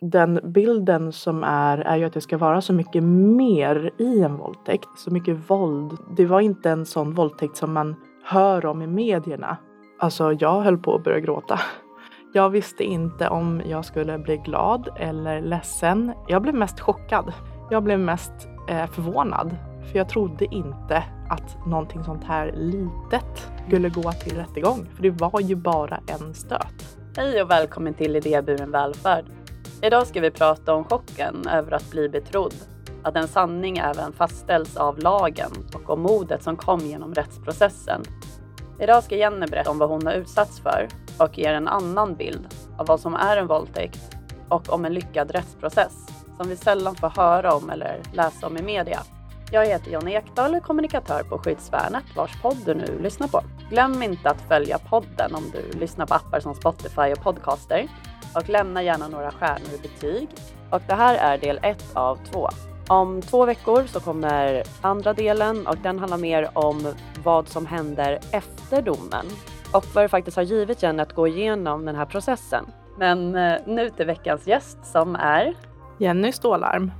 den bilden som är, är ju att det ska vara så mycket mer i en våldtäkt. Så mycket våld. Det var inte en sån våldtäkt som man hör om i medierna. Alltså, jag höll på att börja gråta. Jag visste inte om jag skulle bli glad eller ledsen. Jag blev mest chockad. Jag blev mest eh, förvånad. För jag trodde inte att någonting sånt här litet skulle gå till rättegång. För det var ju bara en stöt. Hej och välkommen till Idéburen välfärd. Idag ska vi prata om chocken över att bli betrodd. Att en sanning även fastställs av lagen och om modet som kom genom rättsprocessen. Idag ska Jenny berätta om vad hon har utsatts för och ger en annan bild av vad som är en våldtäkt och om en lyckad rättsprocess som vi sällan får höra om eller läsa om i media. Jag heter John Ekdahl och är kommunikatör på Skyddsvärnet vars podd du nu lyssnar på. Glöm inte att följa podden om du lyssnar på appar som Spotify och Podcaster och lämna gärna några stjärnor och betyg. Och det här är del ett av två. Om två veckor så kommer andra delen och den handlar mer om vad som händer efter domen och vad det faktiskt har givit Jenny att gå igenom den här processen. Men eh, nu till veckans gäst som är Jenny Stålarm.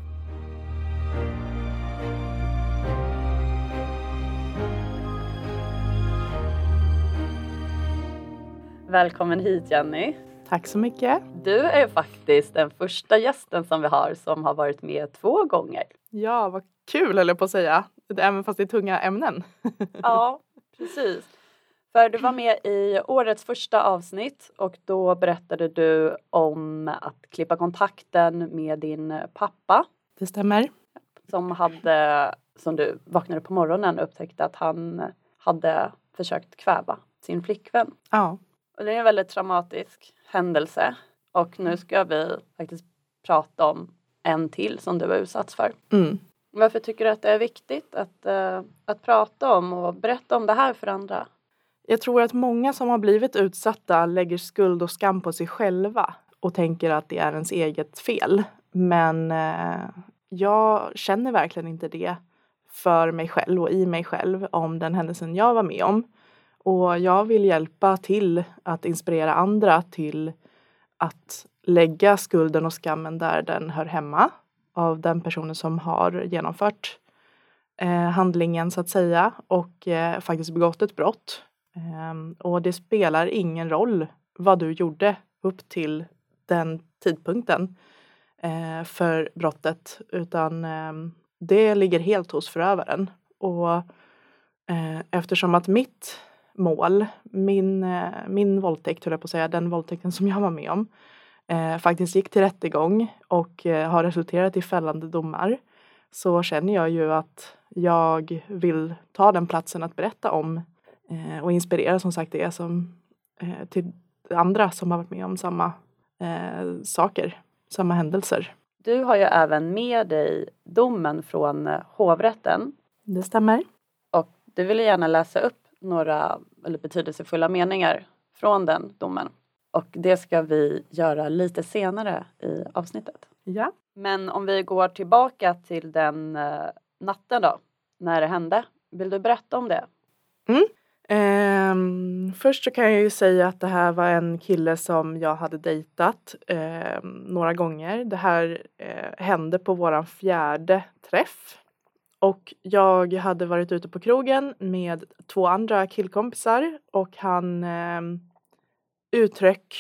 Välkommen hit Jenny. Tack så mycket. Du är faktiskt den första gästen som vi har som har varit med två gånger. Ja, vad kul höll jag på att säga. Även fast det är tunga ämnen. ja, precis. För du var med i årets första avsnitt och då berättade du om att klippa kontakten med din pappa. Det stämmer. Som hade, som du vaknade på morgonen och upptäckte att han hade försökt kväva sin flickvän. Ja. Och det är en väldigt traumatisk händelse och nu ska vi faktiskt prata om en till som du har utsatts för. Mm. Varför tycker du att det är viktigt att, uh, att prata om och berätta om det här för andra? Jag tror att många som har blivit utsatta lägger skuld och skam på sig själva och tänker att det är ens eget fel. Men uh, jag känner verkligen inte det för mig själv och i mig själv om den händelsen jag var med om. Och jag vill hjälpa till att inspirera andra till att lägga skulden och skammen där den hör hemma av den personen som har genomfört eh, handlingen så att säga och eh, faktiskt begått ett brott. Eh, och det spelar ingen roll vad du gjorde upp till den tidpunkten eh, för brottet utan ehm, det ligger helt hos förövaren. Och eh, eftersom att mitt mål, min, eh, min våldtäkt, höll jag på att säga, den våldtäkten som jag var med om, eh, faktiskt gick till rättegång och eh, har resulterat i fällande domar så känner jag ju att jag vill ta den platsen att berätta om eh, och inspirera som sagt det som eh, till andra som har varit med om samma saker, samma händelser. Du har ju även med dig domen från hovrätten. Det stämmer. Och du vill gärna läsa upp några eller betydelsefulla meningar från den domen. Och det ska vi göra lite senare i avsnittet. Ja. Men om vi går tillbaka till den uh, natten då, när det hände. Vill du berätta om det? Mm. Um, först så kan jag ju säga att det här var en kille som jag hade dejtat um, några gånger. Det här uh, hände på våran fjärde träff. Och jag hade varit ute på krogen med två andra killkompisar och han eh, uttryck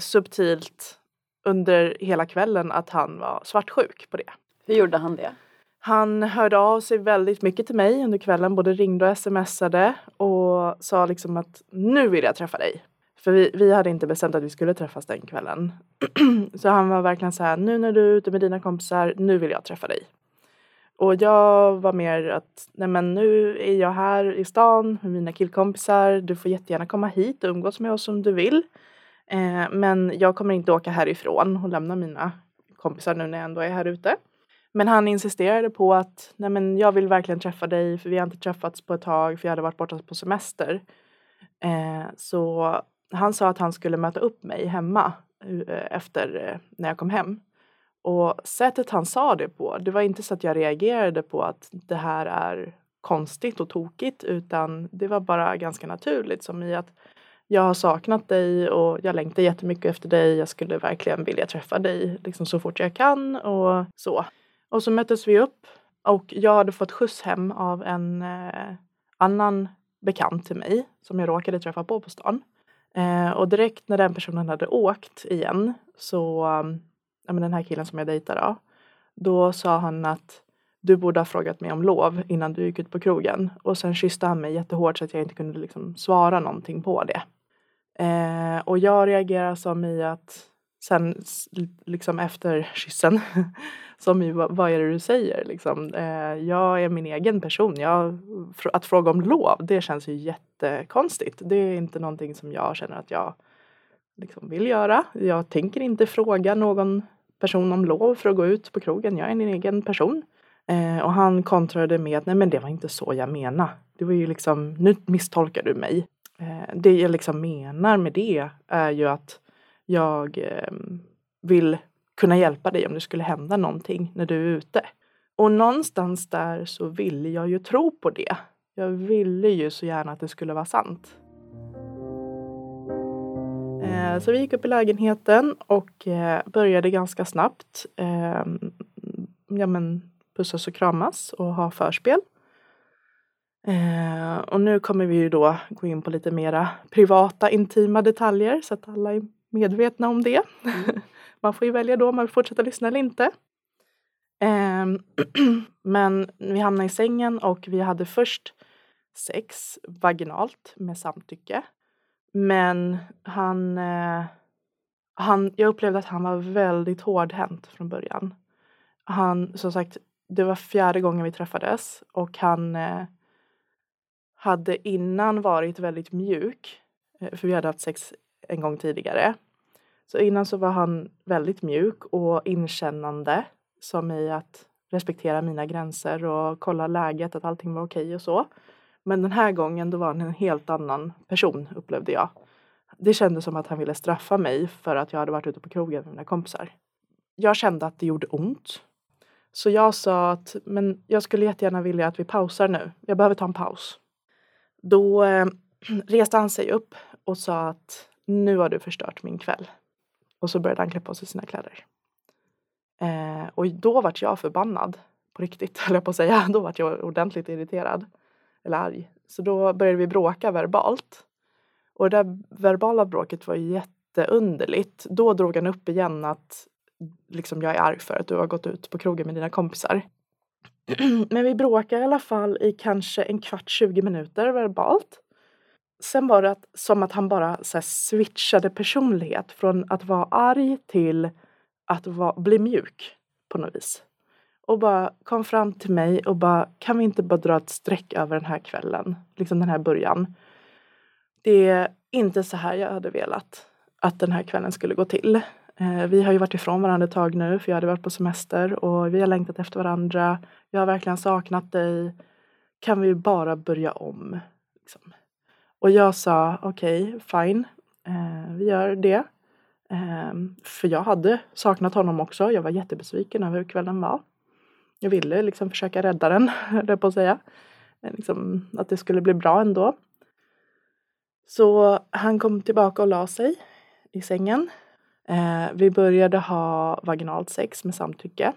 subtilt under hela kvällen att han var svartsjuk på det. Hur gjorde han det? Han hörde av sig väldigt mycket till mig under kvällen, både ringde och smsade och sa liksom att nu vill jag träffa dig. För vi, vi hade inte bestämt att vi skulle träffas den kvällen. så han var verkligen så här, nu när du är ute med dina kompisar, nu vill jag träffa dig. Och jag var mer att, nej men nu är jag här i stan med mina killkompisar. Du får jättegärna komma hit och umgås med oss om du vill. Eh, men jag kommer inte åka härifrån och lämna mina kompisar nu när jag ändå är här ute. Men han insisterade på att, nej men jag vill verkligen träffa dig för vi har inte träffats på ett tag för jag hade varit borta på semester. Eh, så han sa att han skulle möta upp mig hemma eh, efter eh, när jag kom hem. Och sättet han sa det på, det var inte så att jag reagerade på att det här är konstigt och tokigt utan det var bara ganska naturligt som i att jag har saknat dig och jag längtar jättemycket efter dig. Jag skulle verkligen vilja träffa dig liksom så fort jag kan och så. Och så möttes vi upp och jag hade fått skjuts hem av en eh, annan bekant till mig som jag råkade träffa på på stan. Eh, och direkt när den personen hade åkt igen så, ja men den här killen som jag dejtar då, då sa han att du borde ha frågat mig om lov innan du gick ut på krogen. Och sen kysste han mig jättehårt så att jag inte kunde liksom svara någonting på det. Eh, och jag reagerar som i att sen liksom efter kyssen som i vad är det du säger liksom. Eh, jag är min egen person. Jag, att fråga om lov det känns ju jättekonstigt. Det är inte någonting som jag känner att jag liksom vill göra. Jag tänker inte fråga någon person om lov för att gå ut på krogen. Jag är en egen person. Eh, och han kontrade med att nej men det var inte så jag menade. Det var ju liksom, nu misstolkar du mig. Eh, det jag liksom menar med det är ju att jag eh, vill kunna hjälpa dig om det skulle hända någonting när du är ute. Och någonstans där så ville jag ju tro på det. Jag ville ju så gärna att det skulle vara sant. Eh, så vi gick upp i lägenheten och eh, började ganska snabbt ehm, ja, men, pussas och kramas och ha förspel. Eh, och nu kommer vi ju då gå in på lite mera privata intima detaljer så att alla är medvetna om det. Mm. man får ju välja då om man vill fortsätta lyssna eller inte. Eh, men vi hamnade i sängen och vi hade först sex vaginalt med samtycke. Men han, eh, han, jag upplevde att han var väldigt hårdhänt från början. Han, som sagt, det var fjärde gången vi träffades och han eh, hade innan varit väldigt mjuk. Eh, för vi hade haft sex en gång tidigare. Så innan så var han väldigt mjuk och inkännande. Som i att respektera mina gränser och kolla läget, att allting var okej och så. Men den här gången då var han en helt annan person upplevde jag. Det kändes som att han ville straffa mig för att jag hade varit ute på krogen med mina kompisar. Jag kände att det gjorde ont. Så jag sa att men jag skulle jättegärna vilja att vi pausar nu. Jag behöver ta en paus. Då eh, reste han sig upp och sa att nu har du förstört min kväll. Och så började han klä på sig sina kläder. Eh, och då vart jag förbannad. På riktigt höll jag på att säga. Då vart jag ordentligt irriterad. Eller arg. Så då började vi bråka verbalt. Och det där verbala bråket var jätteunderligt. Då drog han upp igen att liksom jag är arg för att du har gått ut på krogen med dina kompisar. Men vi bråkade i alla fall i kanske en kvart, 20 minuter verbalt. Sen var det att, som att han bara så här, switchade personlighet från att vara arg till att vara, bli mjuk på något vis. Och bara kom fram till mig och bara kan vi inte bara dra ett streck över den här kvällen, liksom den här början. Det är inte så här jag hade velat att den här kvällen skulle gå till. Eh, vi har ju varit ifrån varandra ett tag nu för jag hade varit på semester och vi har längtat efter varandra. Jag har verkligen saknat dig. Kan vi bara börja om? Liksom. Och jag sa okej, okay, fine, eh, vi gör det. Eh, för jag hade saknat honom också. Jag var jättebesviken över hur kvällen var. Jag ville liksom försöka rädda den, höll på att säga. Eh, liksom, att det skulle bli bra ändå. Så han kom tillbaka och la sig i sängen. Eh, vi började ha vaginalt sex med samtycke.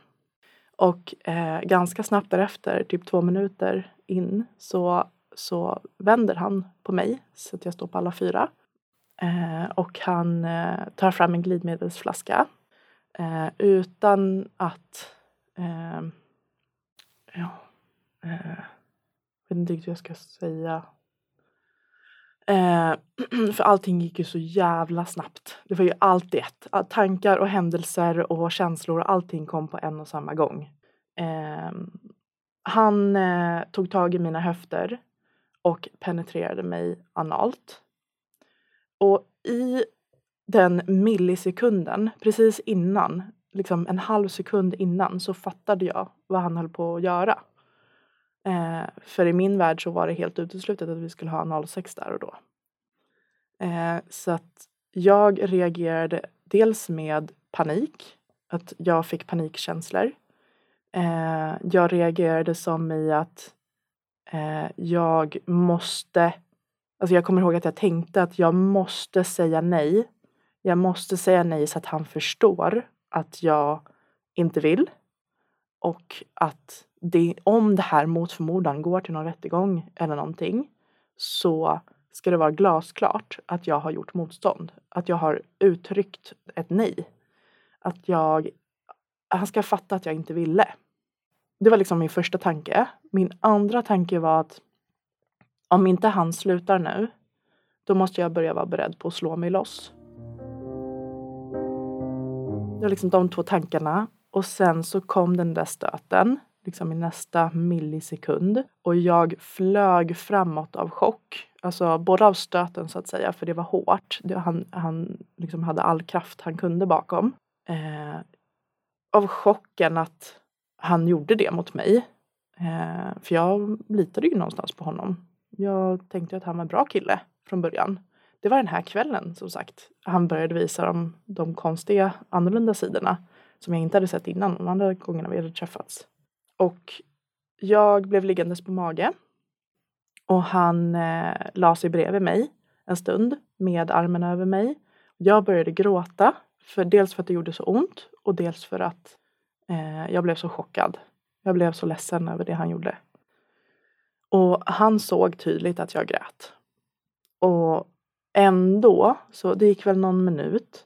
Och eh, ganska snabbt därefter, typ två minuter in, så, så vänder han på mig så att jag står på alla fyra. Eh, och han eh, tar fram en glidmedelsflaska eh, utan att eh, ja, jag vet inte riktigt hur jag ska säga Eh, för allting gick ju så jävla snabbt. Det var ju allt i ett. Tankar och händelser och känslor och allting kom på en och samma gång. Eh, han eh, tog tag i mina höfter och penetrerade mig analt. Och i den millisekunden, precis innan, liksom en halv sekund innan, så fattade jag vad han höll på att göra. Eh, för i min värld så var det helt uteslutet att vi skulle ha analsex där och då. Eh, så att jag reagerade dels med panik, att jag fick panikkänslor. Eh, jag reagerade som i att eh, jag måste Alltså jag kommer ihåg att jag tänkte att jag måste säga nej. Jag måste säga nej så att han förstår att jag inte vill. Och att det, om det här mot förmodan går till någon rättegång eller någonting så ska det vara glasklart att jag har gjort motstånd. Att jag har uttryckt ett nej. Att jag, han ska fatta att jag inte ville. Det var liksom min första tanke. Min andra tanke var att om inte han slutar nu, då måste jag börja vara beredd på att slå mig loss. Det var liksom de två tankarna. Och sen så kom den där stöten, liksom i nästa millisekund. Och jag flög framåt av chock. Alltså både av stöten så att säga, för det var hårt. Det, han han liksom hade all kraft han kunde bakom. Eh, av chocken att han gjorde det mot mig. Eh, för jag litade ju någonstans på honom. Jag tänkte att han var en bra kille från början. Det var den här kvällen som sagt. Han började visa de, de konstiga annorlunda sidorna som jag inte hade sett innan de andra gångerna vi hade träffats. Och jag blev liggandes på mage och han eh, la sig bredvid mig en stund med armen över mig. Jag började gråta, för dels för att det gjorde så ont och dels för att eh, jag blev så chockad. Jag blev så ledsen över det han gjorde. Och han såg tydligt att jag grät. Och ändå, så det gick väl någon minut.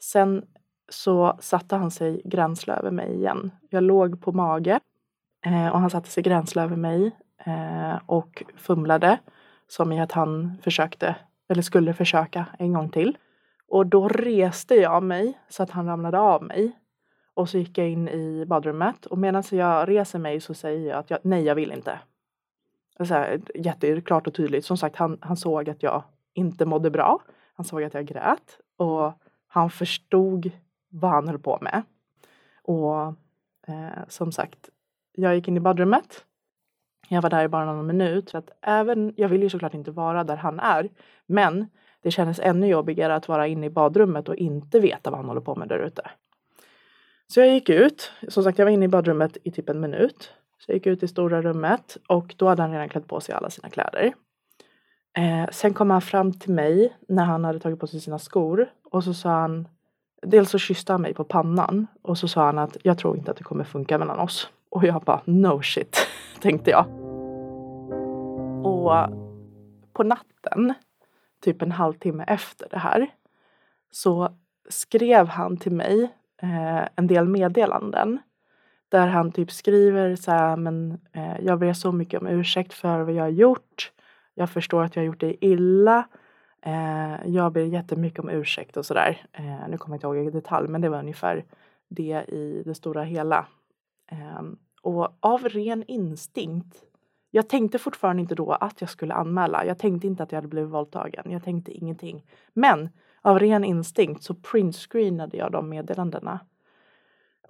Sen så satte han sig gränsle över mig igen. Jag låg på mage eh, och han satte sig gränsle över mig eh, och fumlade som i att han försökte eller skulle försöka en gång till. Och då reste jag mig så att han ramlade av mig. Och så gick jag in i badrummet och medan jag reser mig så säger jag att jag, nej, jag vill inte. Så här, jätteklart och tydligt. Som sagt, han, han såg att jag inte mådde bra. Han såg att jag grät och han förstod vad han höll på med. Och eh, som sagt, jag gick in i badrummet. Jag var där i bara någon minut. För att även, jag vill ju såklart inte vara där han är. Men det kändes ännu jobbigare att vara inne i badrummet och inte veta vad han håller på med där ute. Så jag gick ut. Som sagt, jag var inne i badrummet i typ en minut. Så jag gick ut i stora rummet och då hade han redan klätt på sig alla sina kläder. Eh, sen kom han fram till mig när han hade tagit på sig sina skor och så sa han Dels så kysste han mig på pannan och så sa han att jag tror inte att det kommer funka mellan oss. Och jag bara no shit, tänkte jag. Och på natten, typ en halvtimme efter det här, så skrev han till mig eh, en del meddelanden. Där han typ skriver så här, men eh, jag ber så mycket om ursäkt för vad jag har gjort. Jag förstår att jag har gjort dig illa. Eh, jag ber jättemycket om ursäkt och sådär. Eh, nu kommer jag inte ihåg i detalj men det var ungefär det i det stora hela. Eh, och av ren instinkt. Jag tänkte fortfarande inte då att jag skulle anmäla. Jag tänkte inte att jag hade blivit våldtagen. Jag tänkte ingenting. Men av ren instinkt så printscreenade jag de meddelandena.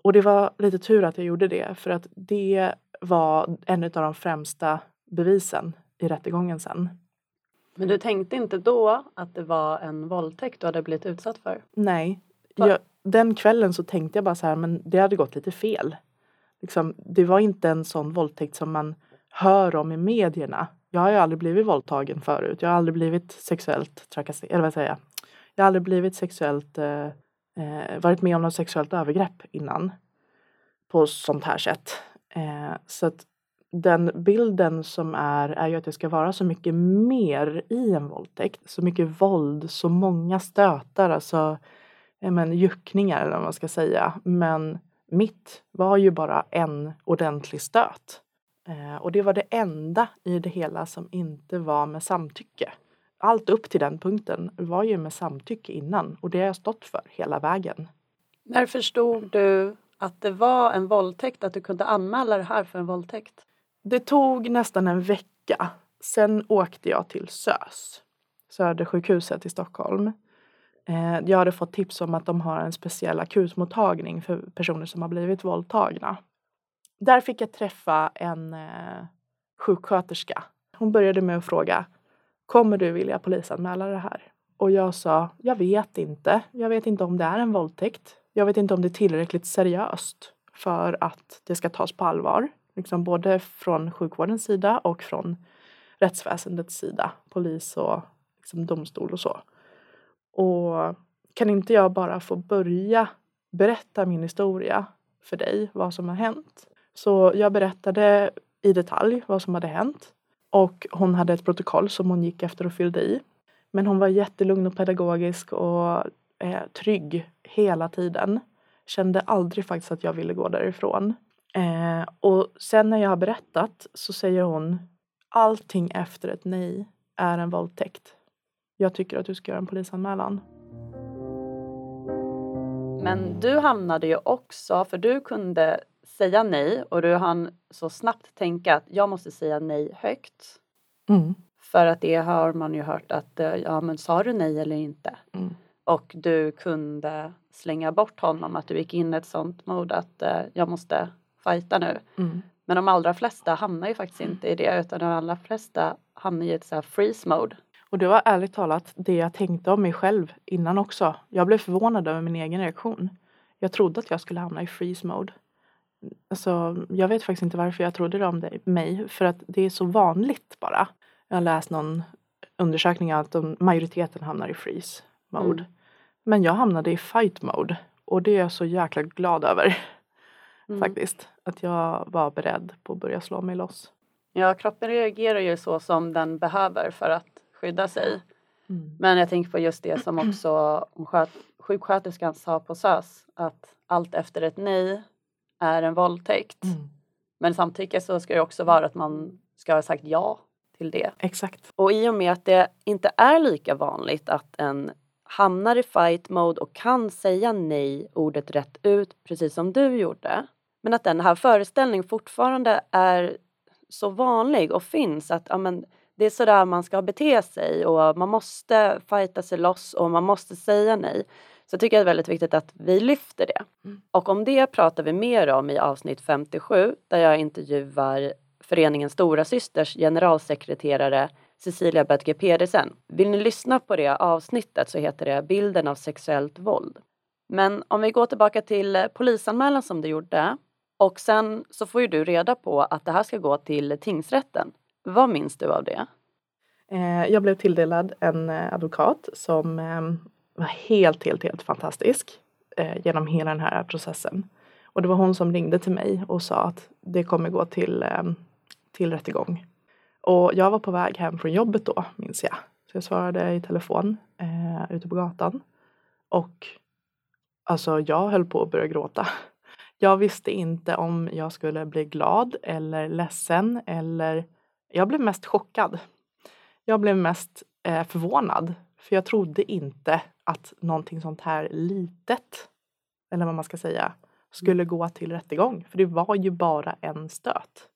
Och det var lite tur att jag gjorde det för att det var en av de främsta bevisen i rättegången sen. Men du tänkte inte då att det var en våldtäkt du hade blivit utsatt för? Nej. Jag, den kvällen så tänkte jag bara så här, men det hade gått lite fel. Liksom, det var inte en sån våldtäkt som man hör om i medierna. Jag har ju aldrig blivit våldtagen förut. Jag har aldrig blivit sexuellt trakasserad, eller vad säger jag? Jag har aldrig blivit sexuellt, eh, eh, varit med om något sexuellt övergrepp innan. På sånt här sätt. Eh, så att den bilden som är, är ju att det ska vara så mycket mer i en våldtäkt. Så mycket våld, så många stötar, alltså men, juckningar eller vad man ska säga. Men mitt var ju bara en ordentlig stöt. Eh, och det var det enda i det hela som inte var med samtycke. Allt upp till den punkten var ju med samtycke innan och det har jag stått för hela vägen. När förstod du att det var en våldtäkt, att du kunde anmäla det här för en våldtäkt? Det tog nästan en vecka. Sen åkte jag till SÖS, Södersjukhuset i Stockholm. Eh, jag hade fått tips om att de har en speciell akutmottagning för personer som har blivit våldtagna. Där fick jag träffa en eh, sjuksköterska. Hon började med att fråga Kommer du vilja polisanmäla det här? Och jag sa Jag vet inte. Jag vet inte om det är en våldtäkt. Jag vet inte om det är tillräckligt seriöst för att det ska tas på allvar liksom både från sjukvårdens sida och från rättsväsendets sida, polis och liksom domstol och så. Och kan inte jag bara få börja berätta min historia för dig, vad som har hänt? Så jag berättade i detalj vad som hade hänt och hon hade ett protokoll som hon gick efter och fyllde i. Men hon var jättelugn och pedagogisk och eh, trygg hela tiden. Kände aldrig faktiskt att jag ville gå därifrån. Eh, och sen när jag har berättat så säger hon allting efter ett nej är en våldtäkt. Jag tycker att du ska göra en polisanmälan. Men du hamnade ju också, för du kunde säga nej och du hann så snabbt tänka att jag måste säga nej högt. Mm. För att det har man ju hört att eh, ja men sa du nej eller inte? Mm. Och du kunde slänga bort honom att du gick in i ett sånt mod att eh, jag måste fighta nu. Mm. Men de allra flesta hamnar ju faktiskt inte i det utan de allra flesta hamnar i ett så här freeze mode. Och det var ärligt talat det jag tänkte om mig själv innan också. Jag blev förvånad över min egen reaktion. Jag trodde att jag skulle hamna i freeze mode. Alltså, jag vet faktiskt inte varför jag trodde det om det, mig. För att det är så vanligt bara. Jag har läst någon undersökning att de, majoriteten hamnar i freeze mode. Mm. Men jag hamnade i fight mode. Och det är jag så jäkla glad över. Mm. Faktiskt. Att jag var beredd på att börja slå mig loss. Ja, kroppen reagerar ju så som den behöver för att skydda sig. Mm. Men jag tänker på just det som också sjuksköterskan sa på SÖS att allt efter ett nej är en våldtäkt. Mm. Men samtycke så ska det också vara att man ska ha sagt ja till det. Exakt. Och i och med att det inte är lika vanligt att en hamnar i fight mode och kan säga nej ordet rätt ut precis som du gjorde. Men att den här föreställningen fortfarande är så vanlig och finns att ja, men, det är sådär man ska bete sig och man måste fighta sig loss och man måste säga nej. Så jag tycker det är väldigt viktigt att vi lyfter det. Mm. Och om det pratar vi mer om i avsnitt 57 där jag intervjuar föreningen Stora Systers generalsekreterare Cecilia Böttger Pedersen. Vill ni lyssna på det avsnittet så heter det Bilden av sexuellt våld. Men om vi går tillbaka till polisanmälan som du gjorde och sen så får ju du reda på att det här ska gå till tingsrätten. Vad minns du av det? Eh, jag blev tilldelad en eh, advokat som ehm, var helt, helt, helt fantastisk eh, genom hela den här processen. Och det var hon som ringde till mig och sa att det kommer gå till, ehm, till rättegång. Och jag var på väg hem från jobbet då, minns jag. Så jag svarade i telefon eh, ute på gatan. Och alltså jag höll på att börja gråta. Jag visste inte om jag skulle bli glad eller ledsen eller jag blev mest chockad. Jag blev mest eh, förvånad för jag trodde inte att någonting sånt här litet, eller vad man ska säga, skulle gå till rättegång. För det var ju bara en stöt.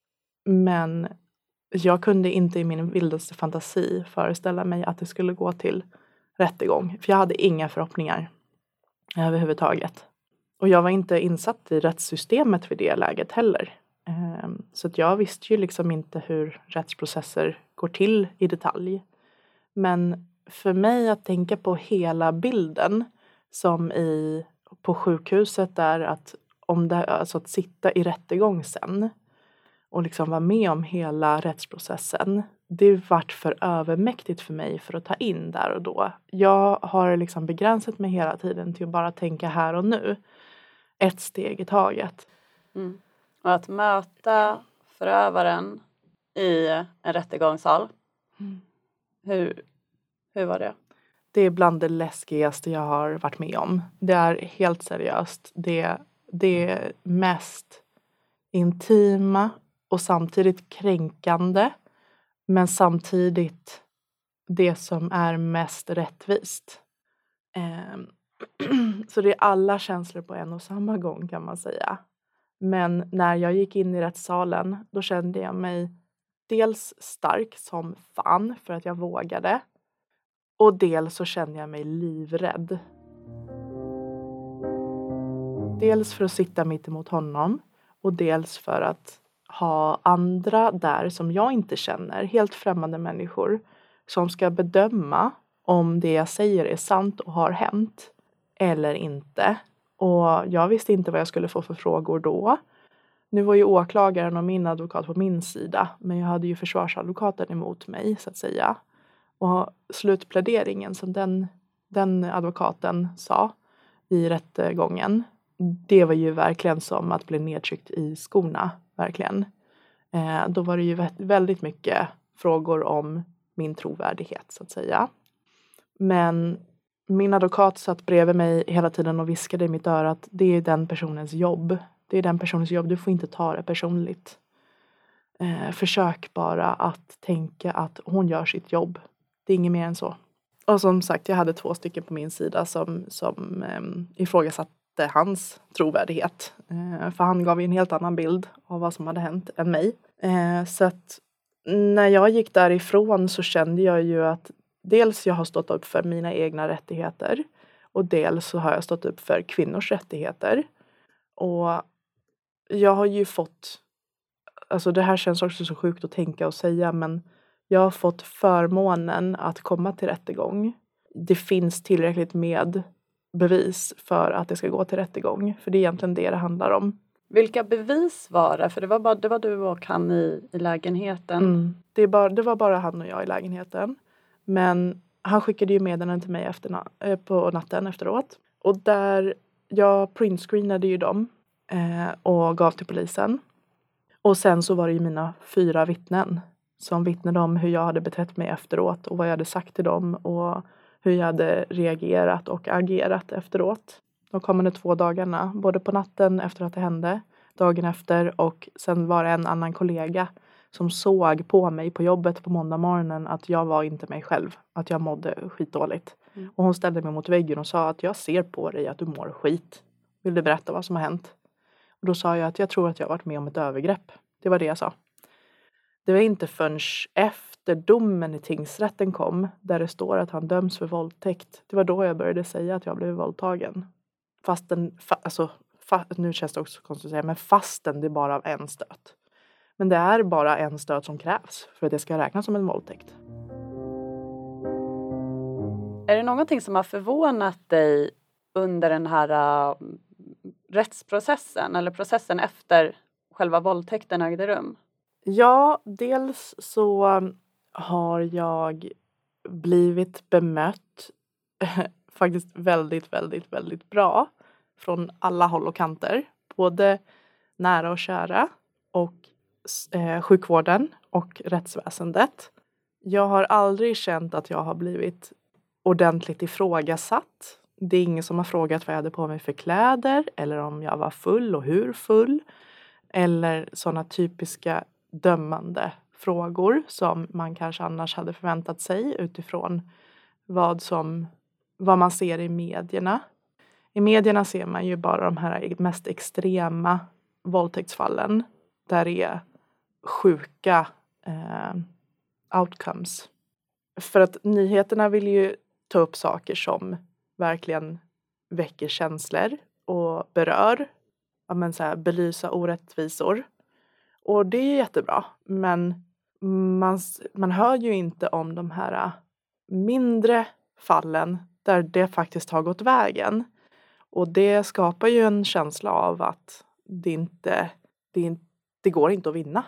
Men jag kunde inte i min vildaste fantasi föreställa mig att det skulle gå till rättegång. För jag hade inga förhoppningar överhuvudtaget. Och jag var inte insatt i rättssystemet vid det läget heller. Ehm, så att jag visste ju liksom inte hur rättsprocesser går till i detalj. Men för mig att tänka på hela bilden som i på sjukhuset är att om det, alltså att sitta i rättegång sen och liksom vara med om hela rättsprocessen. Det vart för övermäktigt för mig för att ta in där och då. Jag har liksom begränsat mig hela tiden till att bara tänka här och nu. Ett steg i taget. Mm. Och att möta förövaren i en rättegångssal. Mm. Hur, hur var det? Det är bland det läskigaste jag har varit med om. Det är helt seriöst. Det, det är mest intima och samtidigt kränkande. Men samtidigt det som är mest rättvist. Så det är alla känslor på en och samma gång kan man säga. Men när jag gick in i rättssalen då kände jag mig dels stark som fan för att jag vågade. Och dels så kände jag mig livrädd. Dels för att sitta mitt emot honom och dels för att ha andra där som jag inte känner, helt främmande människor som ska bedöma om det jag säger är sant och har hänt eller inte. Och jag visste inte vad jag skulle få för frågor då. Nu var ju åklagaren och min advokat på min sida men jag hade ju försvarsadvokaten emot mig så att säga. Och slutpläderingen som den, den advokaten sa i rättegången det var ju verkligen som att bli nedtryckt i skorna, verkligen. Eh, då var det ju väldigt mycket frågor om min trovärdighet så att säga. Men min advokat satt bredvid mig hela tiden och viskade i mitt öra att det är den personens jobb. Det är den personens jobb, du får inte ta det personligt. Eh, försök bara att tänka att hon gör sitt jobb. Det är inget mer än så. Och som sagt, jag hade två stycken på min sida som, som eh, ifrågasatte hans trovärdighet. Eh, för han gav ju en helt annan bild av vad som hade hänt än mig. Eh, så att när jag gick därifrån så kände jag ju att dels jag har stått upp för mina egna rättigheter och dels så har jag stått upp för kvinnors rättigheter. Och jag har ju fått, alltså det här känns också så sjukt att tänka och säga men jag har fått förmånen att komma till rättegång. Det finns tillräckligt med bevis för att det ska gå till rättegång. För det är egentligen det det handlar om. Vilka bevis var det? För det var, bara, det var du och han i, i lägenheten. Mm. Det, bara, det var bara han och jag i lägenheten. Men han skickade ju meddelanden till mig efter, na eh, på natten efteråt. Och där, jag printscreenade ju dem eh, och gav till polisen. Och sen så var det ju mina fyra vittnen som vittnade om hur jag hade betett mig efteråt och vad jag hade sagt till dem och hur jag hade reagerat och agerat efteråt. De kommande två dagarna, både på natten efter att det hände, dagen efter och sen var det en annan kollega som såg på mig på jobbet på måndag morgonen att jag var inte mig själv, att jag mådde skitdåligt. Mm. Och hon ställde mig mot väggen och sa att jag ser på dig att du mår skit. Vill du berätta vad som har hänt? Och då sa jag att jag tror att jag varit med om ett övergrepp. Det var det jag sa. Det var inte förrän efter domen i tingsrätten kom där det står att han döms för våldtäkt. Det var då jag började säga att jag blev våldtagen. Fastän, fa, alltså, fa, nu känns det också konstigt att säga, men fastän det är bara av en stöt. Men det är bara en stöt som krävs för att det ska räknas som en våldtäkt. Är det någonting som har förvånat dig under den här uh, rättsprocessen eller processen efter själva våldtäkten ägde rum? Ja, dels så har jag blivit bemött faktiskt väldigt, väldigt, väldigt bra från alla håll och kanter. Både nära och kära och Eh, sjukvården och rättsväsendet. Jag har aldrig känt att jag har blivit ordentligt ifrågasatt. Det är ingen som har frågat vad jag hade på mig för kläder eller om jag var full och hur full. Eller sådana typiska dömande frågor som man kanske annars hade förväntat sig utifrån vad, som, vad man ser i medierna. I medierna ser man ju bara de här mest extrema våldtäktsfallen där det är sjuka eh, outcomes. För att nyheterna vill ju ta upp saker som verkligen väcker känslor och berör. Ja, men så här, belysa orättvisor. Och det är jättebra. Men man, man hör ju inte om de här eh, mindre fallen där det faktiskt har gått vägen. Och det skapar ju en känsla av att det inte, det, det går inte att vinna.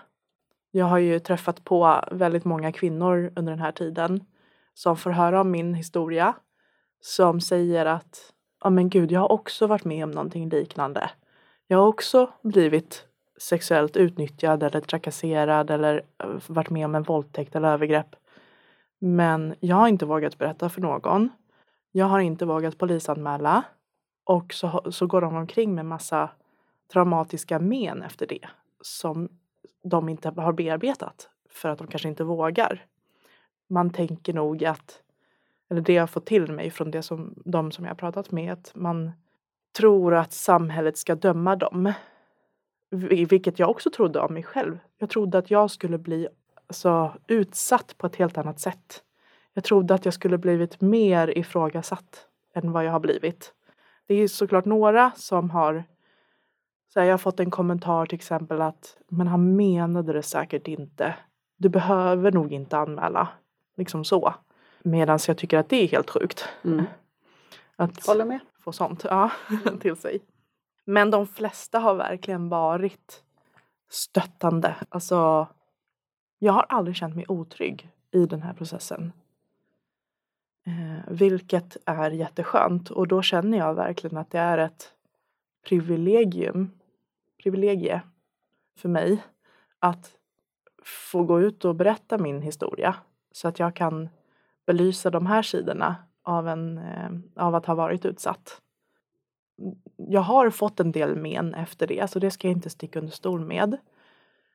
Jag har ju träffat på väldigt många kvinnor under den här tiden som får höra om min historia som säger att ja men gud, jag har också varit med om någonting liknande. Jag har också blivit sexuellt utnyttjad eller trakasserad eller eh, varit med om en våldtäkt eller övergrepp. Men jag har inte vågat berätta för någon. Jag har inte vågat polisanmäla och så, så går de omkring med massa traumatiska men efter det som de inte har bearbetat för att de kanske inte vågar. Man tänker nog att, eller det jag fått till mig från det som, de som jag pratat med, att man tror att samhället ska döma dem. Vilket jag också trodde om mig själv. Jag trodde att jag skulle bli alltså, utsatt på ett helt annat sätt. Jag trodde att jag skulle blivit mer ifrågasatt än vad jag har blivit. Det är såklart några som har så här, jag har fått en kommentar till exempel att men han menade det säkert inte. Du behöver nog inte anmäla. Liksom så. Medan jag tycker att det är helt sjukt. Mm. Att Håller med. få sånt ja, till sig. Men de flesta har verkligen varit stöttande. Alltså, jag har aldrig känt mig otrygg i den här processen. Eh, vilket är jätteskönt och då känner jag verkligen att det är ett privilegium, privilegie för mig att få gå ut och berätta min historia så att jag kan belysa de här sidorna av, en, eh, av att ha varit utsatt. Jag har fått en del men efter det, så det ska jag inte sticka under stol med.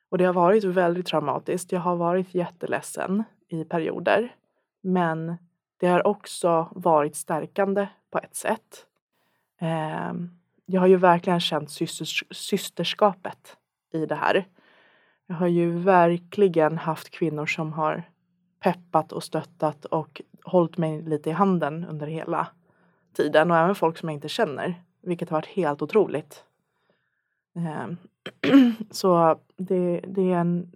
Och det har varit väldigt traumatiskt. Jag har varit jätteledsen i perioder. Men det har också varit stärkande på ett sätt. Ehm, jag har ju verkligen känt systers, systerskapet i det här. Jag har ju verkligen haft kvinnor som har peppat och stöttat och hållit mig lite i handen under hela tiden och även folk som jag inte känner, vilket har varit helt otroligt. Ehm, så det, det, är en,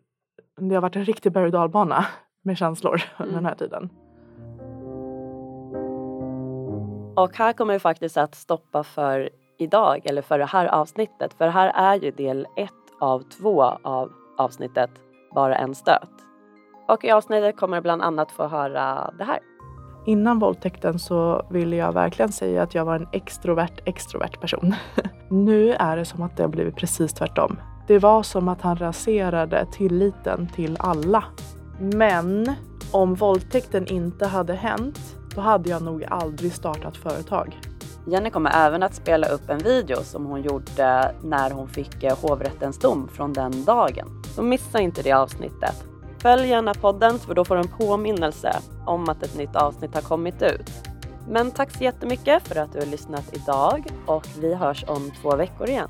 det har varit en riktig berg och dalbana med känslor under mm. den här tiden. Och här kommer vi faktiskt att stoppa för idag, eller för det här avsnittet. För det här är ju del ett av två av avsnittet Bara en stöt. Och i avsnittet kommer du bland annat få höra det här. Innan våldtäkten så ville jag verkligen säga att jag var en extrovert, extrovert person. nu är det som att det har blivit precis tvärtom. Det var som att han raserade tilliten till alla. Men om våldtäkten inte hade hänt, då hade jag nog aldrig startat företag. Jenny kommer även att spela upp en video som hon gjorde när hon fick eh, hovrättens dom från den dagen. Så missa inte det avsnittet. Följ gärna podden för då får du en påminnelse om att ett nytt avsnitt har kommit ut. Men tack så jättemycket för att du har lyssnat idag och vi hörs om två veckor igen.